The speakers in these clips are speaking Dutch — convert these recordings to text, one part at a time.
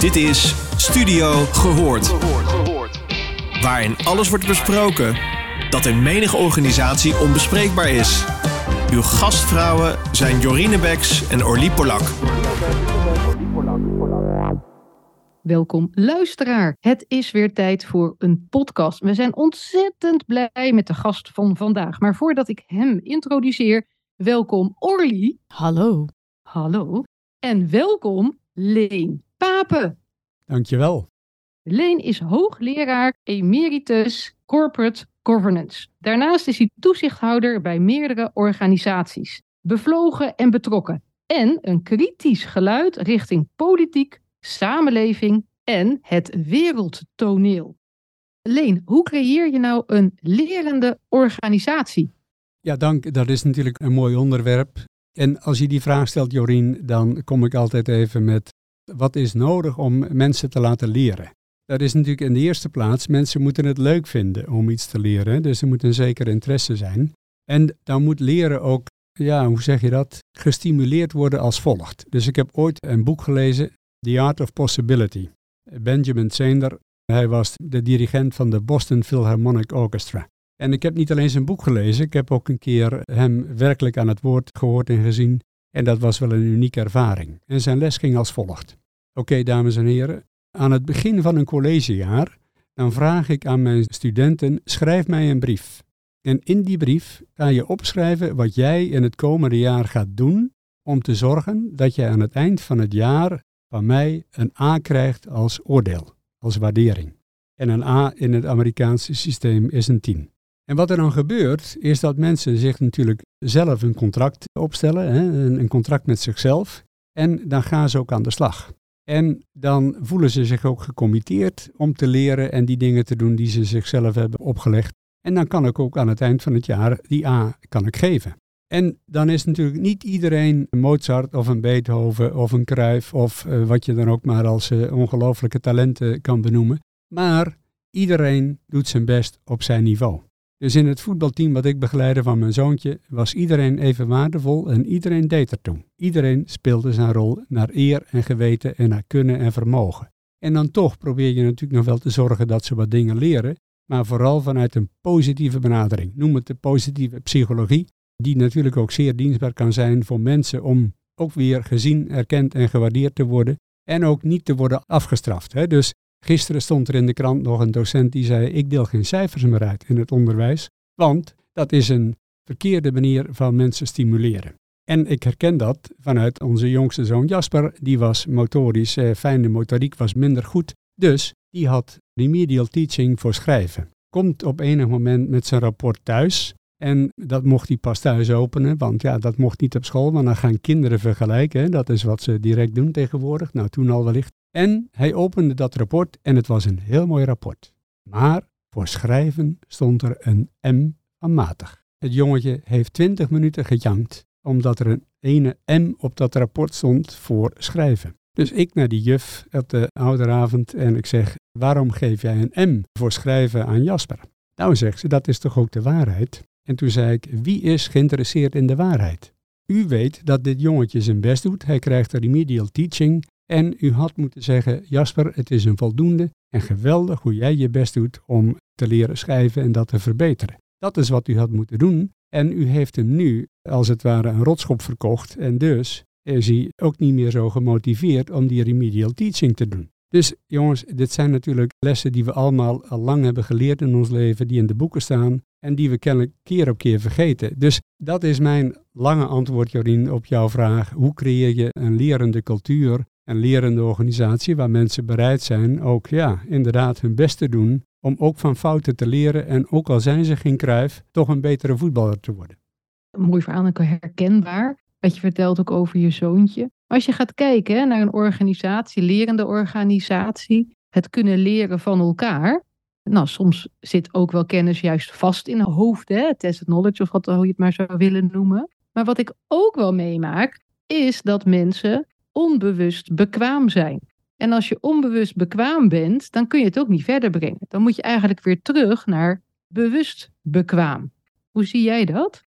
Dit is Studio Gehoord. Waarin alles wordt besproken dat in menige organisatie onbespreekbaar is. Uw gastvrouwen zijn Jorine Beks en Orlie Polak. Welkom luisteraar. Het is weer tijd voor een podcast. We zijn ontzettend blij met de gast van vandaag. Maar voordat ik hem introduceer, welkom Orly. Hallo. Hallo. En welkom Leen Papen. Dankjewel. Leen is hoogleraar emeritus corporate governance. Daarnaast is hij toezichthouder bij meerdere organisaties. Bevlogen en betrokken. En een kritisch geluid richting politiek, samenleving en het wereldtoneel. Leen, hoe creëer je nou een lerende organisatie? Ja, dank. Dat is natuurlijk een mooi onderwerp. En als je die vraag stelt, Jorien, dan kom ik altijd even met wat is nodig om mensen te laten leren? Dat is natuurlijk in de eerste plaats, mensen moeten het leuk vinden om iets te leren. Dus er moet een zeker interesse zijn. En dan moet leren ook, ja, hoe zeg je dat, gestimuleerd worden als volgt. Dus ik heb ooit een boek gelezen, The Art of Possibility. Benjamin Zander, hij was de dirigent van de Boston Philharmonic Orchestra. En ik heb niet alleen zijn boek gelezen, ik heb ook een keer hem werkelijk aan het woord gehoord en gezien. En dat was wel een unieke ervaring. En zijn les ging als volgt. Oké, dames en heren, aan het begin van een collegejaar, dan vraag ik aan mijn studenten, schrijf mij een brief. En in die brief ga je opschrijven wat jij in het komende jaar gaat doen om te zorgen dat je aan het eind van het jaar van mij een A krijgt als oordeel, als waardering. En een A in het Amerikaanse systeem is een 10. En wat er dan gebeurt, is dat mensen zich natuurlijk zelf een contract opstellen, hè, een contract met zichzelf. En dan gaan ze ook aan de slag. En dan voelen ze zich ook gecommitteerd om te leren en die dingen te doen die ze zichzelf hebben opgelegd. En dan kan ik ook aan het eind van het jaar die A kan ik geven. En dan is natuurlijk niet iedereen een Mozart of een Beethoven of een Cruyff of uh, wat je dan ook maar als uh, ongelooflijke talenten kan benoemen. Maar iedereen doet zijn best op zijn niveau. Dus in het voetbalteam wat ik begeleide van mijn zoontje was iedereen even waardevol en iedereen deed ertoe. Iedereen speelde zijn rol naar eer en geweten en naar kunnen en vermogen. En dan toch probeer je natuurlijk nog wel te zorgen dat ze wat dingen leren, maar vooral vanuit een positieve benadering. Noem het de positieve psychologie, die natuurlijk ook zeer dienstbaar kan zijn voor mensen om ook weer gezien, erkend en gewaardeerd te worden en ook niet te worden afgestraft. Hè? Dus Gisteren stond er in de krant nog een docent die zei: Ik deel geen cijfers meer uit in het onderwijs, want dat is een verkeerde manier van mensen stimuleren. En ik herken dat vanuit onze jongste zoon Jasper, die was motorisch, eh, fijne motoriek was minder goed, dus die had remedial teaching voor schrijven. Komt op enig moment met zijn rapport thuis en dat mocht hij pas thuis openen, want ja, dat mocht niet op school, want dan gaan kinderen vergelijken. Dat is wat ze direct doen tegenwoordig. Nou, toen al wellicht. En hij opende dat rapport en het was een heel mooi rapport. Maar voor schrijven stond er een M van matig. Het jongetje heeft twintig minuten gejankt omdat er een ene M op dat rapport stond voor schrijven. Dus ik naar die juf op de ouderavond en ik zeg, waarom geef jij een M voor schrijven aan Jasper? Nou zegt ze, dat is toch ook de waarheid? En toen zei ik, wie is geïnteresseerd in de waarheid? U weet dat dit jongetje zijn best doet, hij krijgt een remedial teaching en u had moeten zeggen, Jasper, het is een voldoende en geweldig hoe jij je best doet om te leren schrijven en dat te verbeteren. Dat is wat u had moeten doen. En u heeft hem nu, als het ware, een rotschop verkocht. En dus is hij ook niet meer zo gemotiveerd om die remedial teaching te doen. Dus jongens, dit zijn natuurlijk lessen die we allemaal al lang hebben geleerd in ons leven, die in de boeken staan en die we kennelijk keer op keer vergeten. Dus dat is mijn lange antwoord, Jorien, op jouw vraag. Hoe creëer je een lerende cultuur een lerende organisatie waar mensen bereid zijn ook ja, inderdaad hun best te doen om ook van fouten te leren en ook al zijn ze geen kruif, toch een betere voetballer te worden. Mooi verhaal en herkenbaar. Wat je vertelt ook over je zoontje. Als je gaat kijken naar een organisatie, lerende organisatie, het kunnen leren van elkaar. Nou, soms zit ook wel kennis juist vast in het hoofd, hè? knowledge of wat hoe je het maar zou willen noemen. Maar wat ik ook wel meemaak, is dat mensen onbewust bekwaam zijn. En als je onbewust bekwaam bent, dan kun je het ook niet verder brengen. Dan moet je eigenlijk weer terug naar bewust bekwaam. Hoe zie jij dat?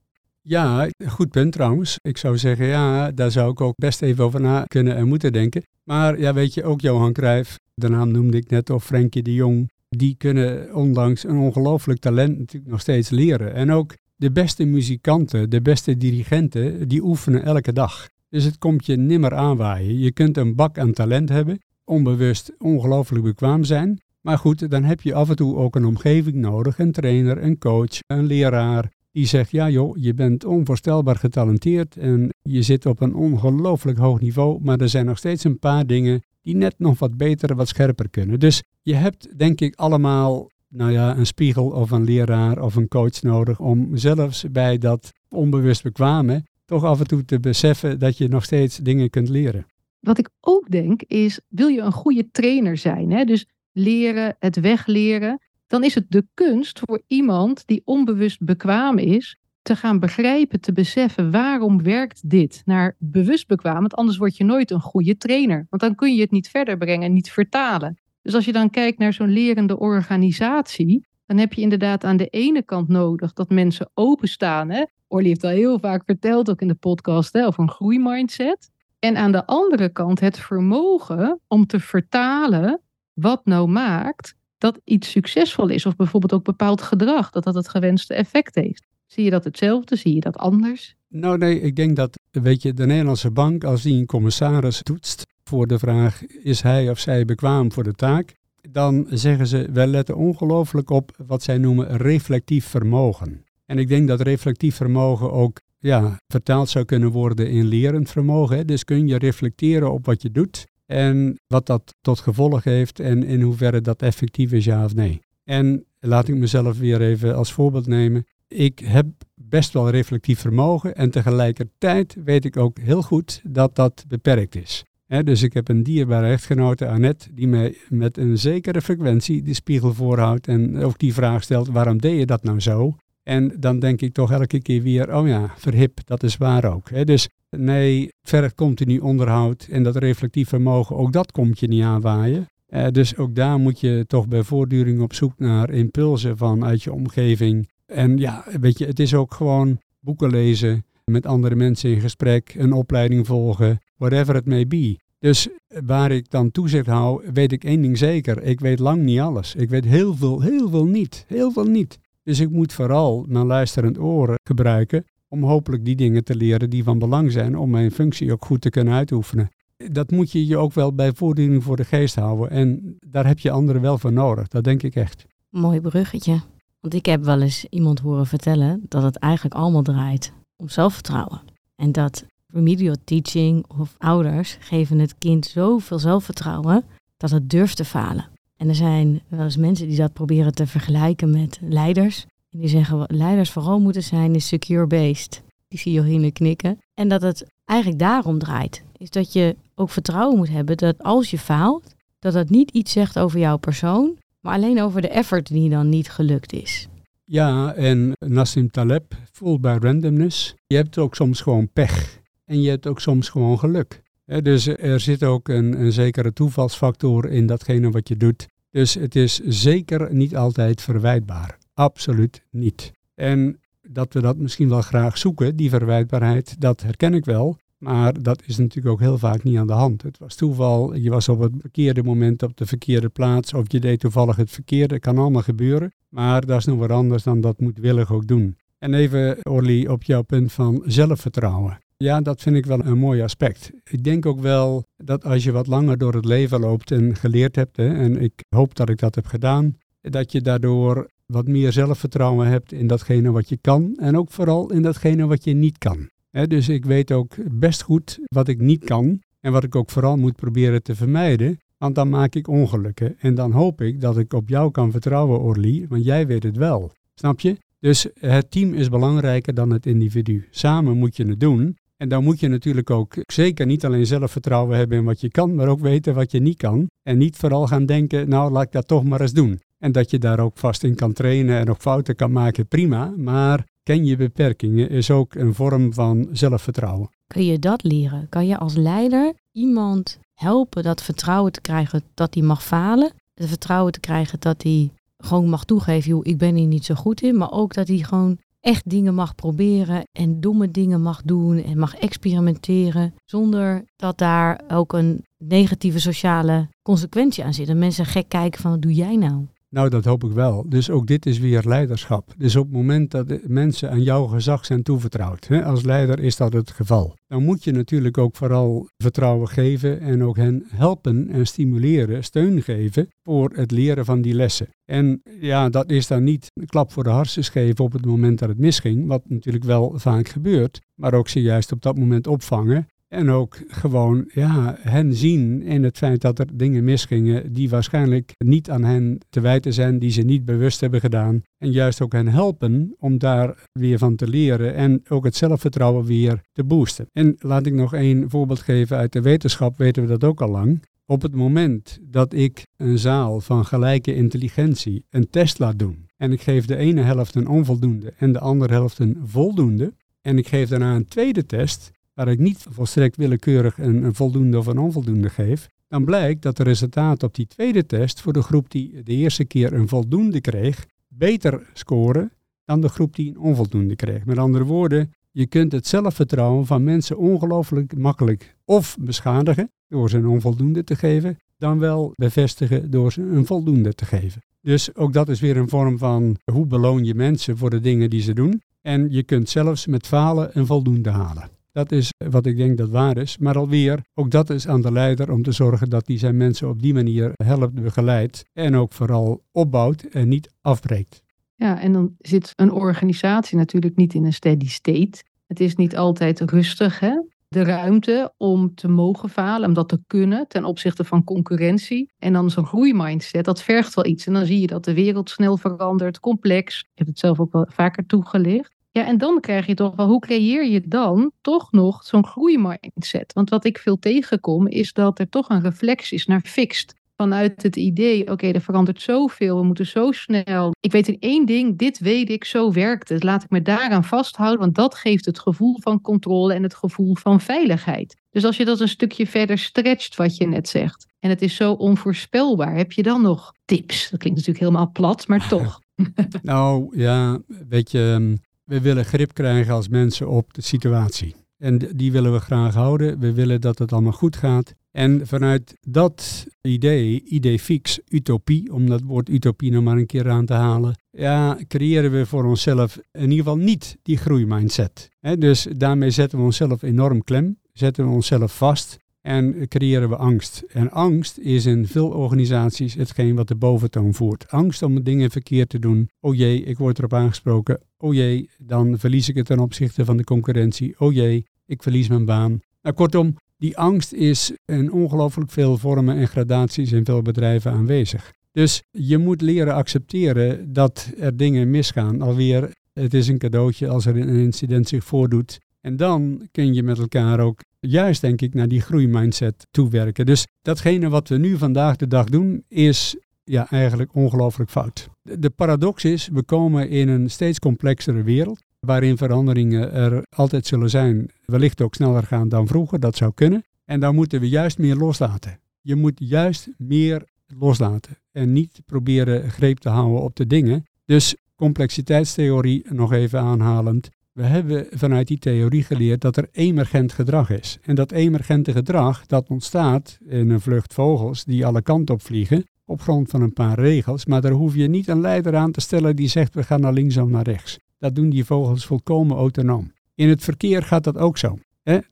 Ja, goed punt trouwens. Ik zou zeggen, ja, daar zou ik ook best even over na kunnen en moeten denken. Maar ja, weet je, ook Johan Cruijff, de naam noemde ik net, of Frenkie de Jong, die kunnen ondanks een ongelooflijk talent natuurlijk nog steeds leren. En ook de beste muzikanten, de beste dirigenten, die oefenen elke dag. Dus het komt je nimmer aanwaaien. Je kunt een bak aan talent hebben, onbewust ongelooflijk bekwaam zijn. Maar goed, dan heb je af en toe ook een omgeving nodig, een trainer, een coach, een leraar. Die zegt, ja joh, je bent onvoorstelbaar getalenteerd en je zit op een ongelooflijk hoog niveau, maar er zijn nog steeds een paar dingen die net nog wat beter, wat scherper kunnen. Dus je hebt denk ik allemaal nou ja, een spiegel of een leraar of een coach nodig om zelfs bij dat onbewust bekwame toch af en toe te beseffen dat je nog steeds dingen kunt leren. Wat ik ook denk is, wil je een goede trainer zijn, hè? dus leren, het wegleren, dan is het de kunst voor iemand die onbewust bekwaam is, te gaan begrijpen, te beseffen waarom werkt dit naar bewust bekwaam, want anders word je nooit een goede trainer, want dan kun je het niet verder brengen en niet vertalen. Dus als je dan kijkt naar zo'n lerende organisatie, dan heb je inderdaad aan de ene kant nodig dat mensen openstaan. Hè? Orly heeft al heel vaak verteld, ook in de podcast, hè, over een groeimindset. En aan de andere kant het vermogen om te vertalen wat nou maakt dat iets succesvol is. Of bijvoorbeeld ook bepaald gedrag, dat dat het gewenste effect heeft. Zie je dat hetzelfde? Zie je dat anders? Nou nee, ik denk dat, weet je, de Nederlandse bank, als die een commissaris toetst voor de vraag, is hij of zij bekwaam voor de taak? Dan zeggen ze, wij letten ongelooflijk op wat zij noemen reflectief vermogen. En ik denk dat reflectief vermogen ook ja, vertaald zou kunnen worden in lerend vermogen. Dus kun je reflecteren op wat je doet en wat dat tot gevolg heeft en in hoeverre dat effectief is, ja of nee. En laat ik mezelf weer even als voorbeeld nemen. Ik heb best wel reflectief vermogen en tegelijkertijd weet ik ook heel goed dat dat beperkt is. Dus ik heb een dierbare echtgenote, Annette, die mij met een zekere frequentie de spiegel voorhoudt en ook die vraag stelt, waarom deed je dat nou zo? En dan denk ik toch elke keer weer, oh ja, verhip, dat is waar ook. Dus nee, vergt continu onderhoud en dat reflectief vermogen, ook dat komt je niet aanwaaien. Uh, dus ook daar moet je toch bij voortduring op zoek naar impulsen vanuit je omgeving. En ja, weet je, het is ook gewoon boeken lezen, met andere mensen in gesprek, een opleiding volgen, whatever it may be. Dus waar ik dan toezicht hou, weet ik één ding zeker. Ik weet lang niet alles. Ik weet heel veel, heel veel niet. Heel veel niet. Dus ik moet vooral mijn luisterend oren gebruiken om hopelijk die dingen te leren die van belang zijn om mijn functie ook goed te kunnen uitoefenen. Dat moet je je ook wel bij voortdurend voor de geest houden en daar heb je anderen wel voor nodig, dat denk ik echt. Mooi bruggetje. Want ik heb wel eens iemand horen vertellen dat het eigenlijk allemaal draait om zelfvertrouwen. En dat remedial teaching of ouders geven het kind zoveel zelfvertrouwen dat het durft te falen. En er zijn wel eens mensen die dat proberen te vergelijken met leiders. En die zeggen wat leiders vooral moeten zijn is secure-based. Die zie Jorine knikken. En dat het eigenlijk daarom draait. Is dat je ook vertrouwen moet hebben dat als je faalt, dat dat niet iets zegt over jouw persoon, maar alleen over de effort die dan niet gelukt is. Ja, en Nassim Taleb voelt bij randomness. Je hebt ook soms gewoon pech. En je hebt ook soms gewoon geluk dus er zit ook een, een zekere toevalsfactor in datgene wat je doet. Dus het is zeker niet altijd verwijtbaar. Absoluut niet. En dat we dat misschien wel graag zoeken, die verwijtbaarheid, dat herken ik wel. Maar dat is natuurlijk ook heel vaak niet aan de hand. Het was toeval, je was op het verkeerde moment op de verkeerde plaats of je deed toevallig het verkeerde. Kan allemaal gebeuren. Maar dat is nog wat anders dan dat moedwillig ook doen. En even, Orly, op jouw punt van zelfvertrouwen. Ja, dat vind ik wel een mooi aspect. Ik denk ook wel dat als je wat langer door het leven loopt en geleerd hebt, hè, en ik hoop dat ik dat heb gedaan, dat je daardoor wat meer zelfvertrouwen hebt in datgene wat je kan en ook vooral in datgene wat je niet kan. Dus ik weet ook best goed wat ik niet kan en wat ik ook vooral moet proberen te vermijden, want dan maak ik ongelukken. En dan hoop ik dat ik op jou kan vertrouwen, Orly, want jij weet het wel. Snap je? Dus het team is belangrijker dan het individu. Samen moet je het doen. En dan moet je natuurlijk ook zeker niet alleen zelfvertrouwen hebben in wat je kan, maar ook weten wat je niet kan. En niet vooral gaan denken, nou laat ik dat toch maar eens doen. En dat je daar ook vast in kan trainen en ook fouten kan maken, prima. Maar ken je beperkingen is ook een vorm van zelfvertrouwen. Kun je dat leren? Kan je als leider iemand helpen dat vertrouwen te krijgen dat hij mag falen? Het vertrouwen te krijgen dat hij gewoon mag toegeven, joh, ik ben hier niet zo goed in. Maar ook dat hij gewoon echt dingen mag proberen en domme dingen mag doen en mag experimenteren, zonder dat daar ook een negatieve sociale consequentie aan zit. En mensen gek kijken van wat doe jij nou? Nou, dat hoop ik wel. Dus ook dit is weer leiderschap. Dus op het moment dat mensen aan jouw gezag zijn toevertrouwd, hè, als leider is dat het geval. Dan moet je natuurlijk ook vooral vertrouwen geven en ook hen helpen en stimuleren, steun geven voor het leren van die lessen. En ja, dat is dan niet een klap voor de hartjes geven op het moment dat het misging, wat natuurlijk wel vaak gebeurt, maar ook ze juist op dat moment opvangen en ook gewoon ja, hen zien in het feit dat er dingen misgingen die waarschijnlijk niet aan hen te wijten zijn, die ze niet bewust hebben gedaan. En juist ook hen helpen om daar weer van te leren en ook het zelfvertrouwen weer te boosten. En laat ik nog één voorbeeld geven uit de wetenschap, weten we dat ook al lang. Op het moment dat ik een zaal van gelijke intelligentie een test laat doen en ik geef de ene helft een onvoldoende en de andere helft een voldoende en ik geef daarna een tweede test waar ik niet volstrekt willekeurig een, een voldoende of een onvoldoende geef, dan blijkt dat de resultaten op die tweede test voor de groep die de eerste keer een voldoende kreeg, beter scoren dan de groep die een onvoldoende kreeg. Met andere woorden, je kunt het zelfvertrouwen van mensen ongelooflijk makkelijk of beschadigen door ze een onvoldoende te geven, dan wel bevestigen door ze een voldoende te geven. Dus ook dat is weer een vorm van hoe beloon je mensen voor de dingen die ze doen. En je kunt zelfs met falen een voldoende halen. Dat is wat ik denk dat waar is. Maar alweer, ook dat is aan de leider om te zorgen dat hij zijn mensen op die manier helpt, begeleidt en ook vooral opbouwt en niet afbreekt. Ja, en dan zit een organisatie natuurlijk niet in een steady state. Het is niet altijd rustig, hè? De ruimte om te mogen falen, om dat te kunnen ten opzichte van concurrentie. En dan zo'n groeimindset, dat vergt wel iets. En dan zie je dat de wereld snel verandert, complex. Ik heb het zelf ook wel vaker toegelicht. Ja, en dan krijg je toch wel, hoe creëer je dan toch nog zo'n groeimindset? Want wat ik veel tegenkom, is dat er toch een reflex is naar fixed. Vanuit het idee, oké, er verandert zoveel, we moeten zo snel. Ik weet in één ding, dit weet ik, zo werkt het. Laat ik me daaraan vasthouden, want dat geeft het gevoel van controle en het gevoel van veiligheid. Dus als je dat een stukje verder stretcht, wat je net zegt, en het is zo onvoorspelbaar, heb je dan nog tips? Dat klinkt natuurlijk helemaal plat, maar toch. nou ja, weet je, ehm, we willen grip krijgen als mensen op de situatie. En die willen we graag houden. We willen dat het allemaal goed gaat. En vanuit dat idee, idee fix, utopie, om dat woord utopie nog maar een keer aan te halen, ja, creëren we voor onszelf in ieder geval niet die groeimindset. dus daarmee zetten we onszelf enorm klem, zetten we onszelf vast en creëren we angst. En angst is in veel organisaties hetgeen wat de boventoon voert. Angst om dingen verkeerd te doen. Oh jee, ik word erop aangesproken. Oh jee, dan verlies ik het ten opzichte van de concurrentie. Oh jee, ik verlies mijn baan. Nou, kortom, die angst is in ongelooflijk veel vormen en gradaties in veel bedrijven aanwezig. Dus je moet leren accepteren dat er dingen misgaan. Alweer, het is een cadeautje als er een incident zich voordoet. En dan kun je met elkaar ook juist, denk ik, naar die groeimindset toewerken. Dus datgene wat we nu vandaag de dag doen, is ja, eigenlijk ongelooflijk fout. De paradox is, we komen in een steeds complexere wereld, waarin veranderingen er altijd zullen zijn, wellicht ook sneller gaan dan vroeger, dat zou kunnen. En dan moeten we juist meer loslaten. Je moet juist meer loslaten en niet proberen greep te houden op de dingen. Dus complexiteitstheorie nog even aanhalend. We hebben vanuit die theorie geleerd dat er emergent gedrag is. En dat emergente gedrag, dat ontstaat in een vlucht vogels die alle kanten op vliegen, op grond van een paar regels. Maar daar hoef je niet een leider aan te stellen die zegt we gaan naar links of naar rechts. Dat doen die vogels volkomen autonoom. In het verkeer gaat dat ook zo.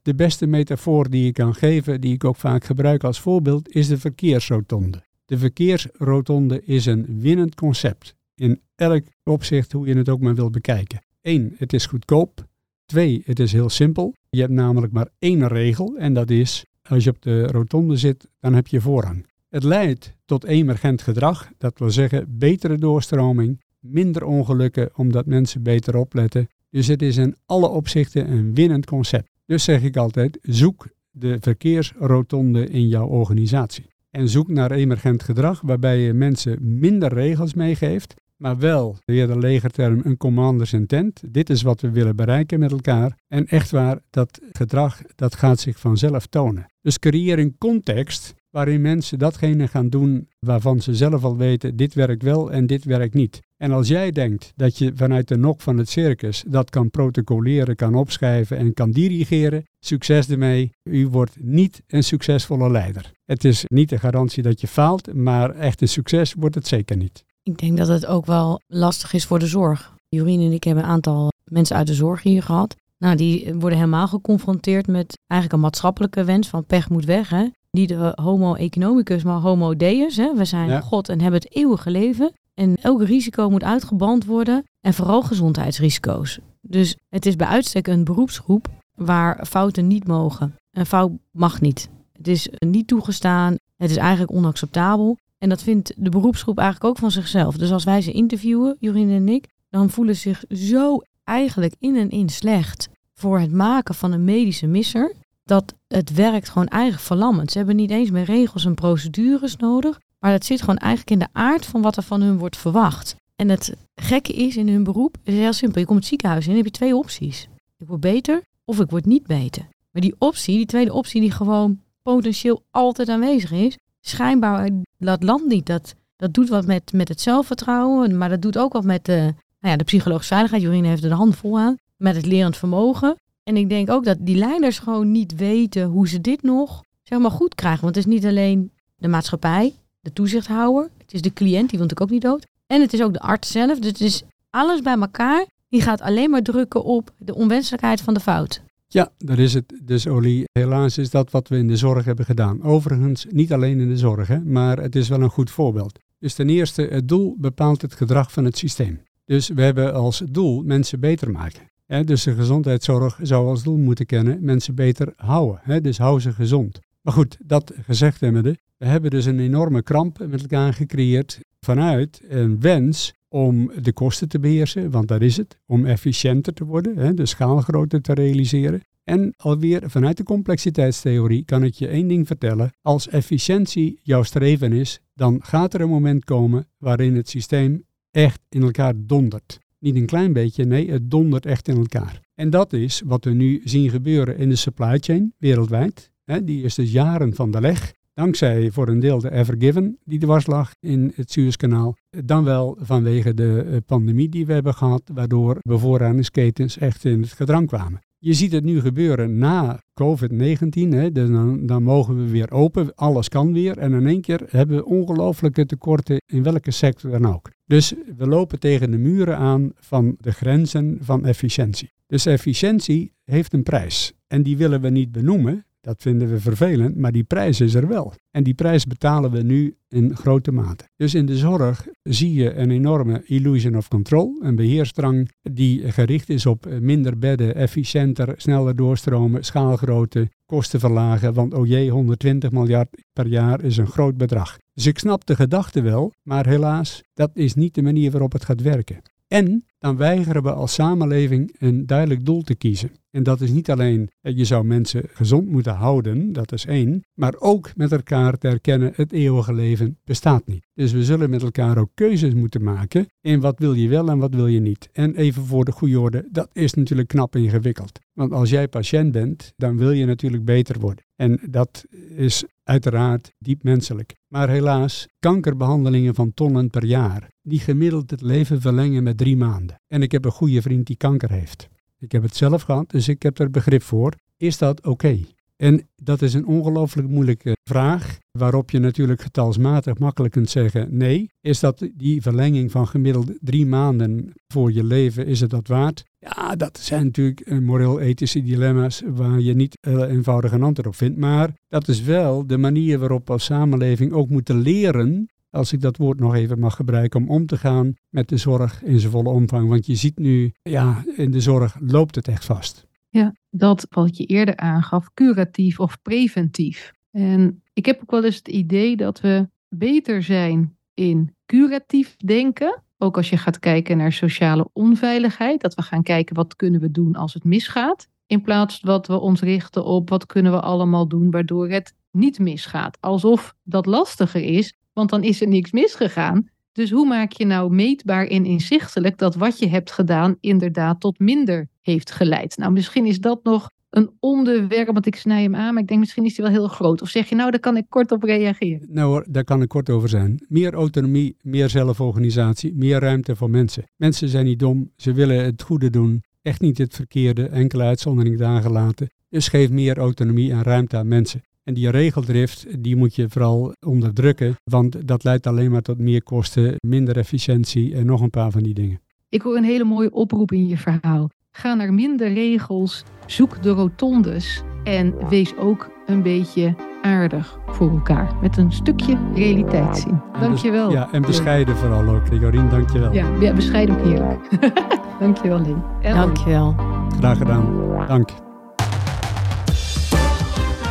De beste metafoor die je kan geven, die ik ook vaak gebruik als voorbeeld, is de verkeersrotonde. De verkeersrotonde is een winnend concept. In elk opzicht, hoe je het ook maar wil bekijken. Eén, het is goedkoop. Twee, het is heel simpel. Je hebt namelijk maar één regel en dat is, als je op de rotonde zit, dan heb je voorrang. Het leidt tot emergent gedrag, dat wil zeggen betere doorstroming, minder ongelukken omdat mensen beter opletten. Dus het is in alle opzichten een winnend concept. Dus zeg ik altijd, zoek de verkeersrotonde in jouw organisatie. En zoek naar emergent gedrag waarbij je mensen minder regels meegeeft, maar wel, weer de legerterm, een commanders intent. Dit is wat we willen bereiken met elkaar. En echt waar, dat gedrag, dat gaat zich vanzelf tonen. Dus creëer een context waarin mensen datgene gaan doen waarvan ze zelf al weten, dit werkt wel en dit werkt niet. En als jij denkt dat je vanuit de nok van het circus dat kan protocoleren, kan opschrijven en kan dirigeren, succes ermee. U wordt niet een succesvolle leider. Het is niet de garantie dat je faalt, maar echt een succes wordt het zeker niet. Ik denk dat het ook wel lastig is voor de zorg. Jorien en ik hebben een aantal mensen uit de zorg hier gehad. Nou, die worden helemaal geconfronteerd met eigenlijk een maatschappelijke wens van pech moet weg. Hè? Niet de homo economicus, maar homo deus. Hè? We zijn God en hebben het eeuwige leven. En elk risico moet uitgeband worden. En vooral gezondheidsrisico's. Dus het is bij uitstek een beroepsgroep waar fouten niet mogen. Een fout mag niet. Het is niet toegestaan. Het is eigenlijk onacceptabel. En dat vindt de beroepsgroep eigenlijk ook van zichzelf. Dus als wij ze interviewen, Jorien en ik, dan voelen ze zich zo eigenlijk in en in slecht voor het maken van een medische misser. Dat het werkt gewoon eigenlijk verlammend. Ze hebben niet eens meer regels en procedures nodig. Maar dat zit gewoon eigenlijk in de aard van wat er van hun wordt verwacht. En het gekke is in hun beroep, is heel simpel. Je komt het ziekenhuis in en heb je twee opties. Ik word beter of ik word niet beter. Maar die optie, die tweede optie die gewoon potentieel altijd aanwezig is, schijnbaar dat land niet. Dat, dat doet wat met, met het zelfvertrouwen, maar dat doet ook wat met de, nou ja, de psychologische veiligheid. Jorine heeft er de hand vol aan. Met het lerend vermogen. En ik denk ook dat die leiders gewoon niet weten hoe ze dit nog zeg maar, goed krijgen. Want het is niet alleen de maatschappij, de toezichthouder. Het is de cliënt, die wil natuurlijk ook niet dood. En het is ook de arts zelf. Dus het is alles bij elkaar. Die gaat alleen maar drukken op de onwenselijkheid van de fout. Ja, dat is het. Dus Oli, helaas is dat wat we in de zorg hebben gedaan. Overigens niet alleen in de zorg, hè, maar het is wel een goed voorbeeld. Dus ten eerste, het doel bepaalt het gedrag van het systeem. Dus we hebben als doel mensen beter maken. Dus de gezondheidszorg zou als doel moeten kennen mensen beter houden. Dus hou ze gezond. Maar goed, dat gezegd hebbende, we hebben dus een enorme kramp met elkaar gecreëerd vanuit een wens om de kosten te beheersen, want dat is het, om efficiënter te worden, hè, de schaalgrootte te realiseren. En alweer vanuit de complexiteitstheorie kan ik je één ding vertellen. Als efficiëntie jouw streven is, dan gaat er een moment komen waarin het systeem echt in elkaar dondert. Niet een klein beetje, nee, het dondert echt in elkaar. En dat is wat we nu zien gebeuren in de supply chain wereldwijd. Die is dus jaren van de leg. Dankzij voor een deel de Evergiven die dwars lag in het Suezkanaal. Dan wel vanwege de eh, pandemie die we hebben gehad, waardoor bevoorradingsketens echt in het gedrang kwamen. Je ziet het nu gebeuren na COVID-19. Dus dan, dan, mogen we weer open, alles kan weer. En in één keer hebben we ongelooflijke tekorten in welke sector dan ook. Dus we lopen tegen de muren aan van de grenzen van efficiëntie. Dus efficiëntie heeft een prijs. En die willen we niet benoemen, dat vinden we vervelend, maar die prijs is er wel. En die prijs betalen we nu in grote mate. Dus in de zorg zie je een enorme illusion of control, een beheersdrang die gericht is op minder bedden, efficiënter, sneller doorstromen, schaalgrootte, kosten verlagen. Want oh jee, 120 miljard per jaar is een groot bedrag. Dus ik snap de gedachte wel, maar helaas, dat is niet de manier waarop het gaat werken. En dan weigeren we als samenleving een duidelijk doel te kiezen. En dat is niet alleen, je zou mensen gezond moeten houden, dat is één, maar ook met elkaar te erkennen, het eeuwige leven bestaat niet. Dus we zullen met elkaar ook keuzes moeten maken in wat wil je wel en wat wil je niet. En even voor de goede orde, dat is natuurlijk knap ingewikkeld. Want als jij patiënt bent, dan wil je natuurlijk beter worden. En dat is uiteraard diep menselijk. Maar helaas, kankerbehandelingen van tonnen per jaar, die gemiddeld het leven verlengen met drie maanden. En ik heb een goede vriend die kanker heeft. Ik heb het zelf gehad, dus ik heb er begrip voor. Is dat oké? En dat is een ongelooflijk moeilijke vraag, waarop je natuurlijk getalsmatig makkelijk kunt zeggen nee. Is dat die verlenging van gemiddeld drie maanden voor je leven, is het dat waard? Ja, dat zijn natuurlijk eh, moreel-ethische dilemma's waar je niet heel eenvoudig een antwoord op vindt. Maar dat is wel de manier waarop we als samenleving ook moeten leren als ik dat woord nog even mag gebruiken, om om te gaan met de zorg in zijn volle omvang. Want je ziet nu, ja, in de zorg loopt het echt vast. Ja, dat wat je eerder aangaf, curatief of preventief. En ik heb ook wel eens het idee dat we beter zijn in curatief denken. Ook als je gaat kijken naar sociale onveiligheid. Dat we gaan kijken wat kunnen we doen als het misgaat. In plaats dat we ons richten op wat kunnen we allemaal doen waardoor het niet misgaat. Alsof dat lastiger is want dan is er niks misgegaan. Dus hoe maak je nou meetbaar en inzichtelijk dat wat je hebt gedaan inderdaad tot minder heeft geleid? Nou, misschien is dat nog een onderwerp, want ik snij hem aan, maar ik denk misschien is hij wel heel groot. Of zeg je nou, daar kan ik kort op reageren? Nou hoor, daar kan ik kort over zijn. Meer autonomie, meer zelforganisatie, meer ruimte voor mensen. Mensen zijn niet dom, ze willen het goede doen, echt niet het verkeerde, enkele uitzondering daar gelaten. Dus geef meer autonomie en ruimte aan mensen. En die regeldrift, die moet je vooral onderdrukken, want dat leidt alleen maar tot meer kosten, minder efficiëntie en nog een paar van die dingen. Ik hoor een hele mooie oproep in je verhaal. Ga naar minder regels, zoek de rotondes en wees ook een beetje aardig voor elkaar. Met een stukje realiteitszin. Dankjewel. Ja, en bescheiden vooral ook. Jorien, dankjewel. Ja, ja bescheiden ook heerlijk. dankjewel, Lin. Dankjewel. Graag gedaan. Dank.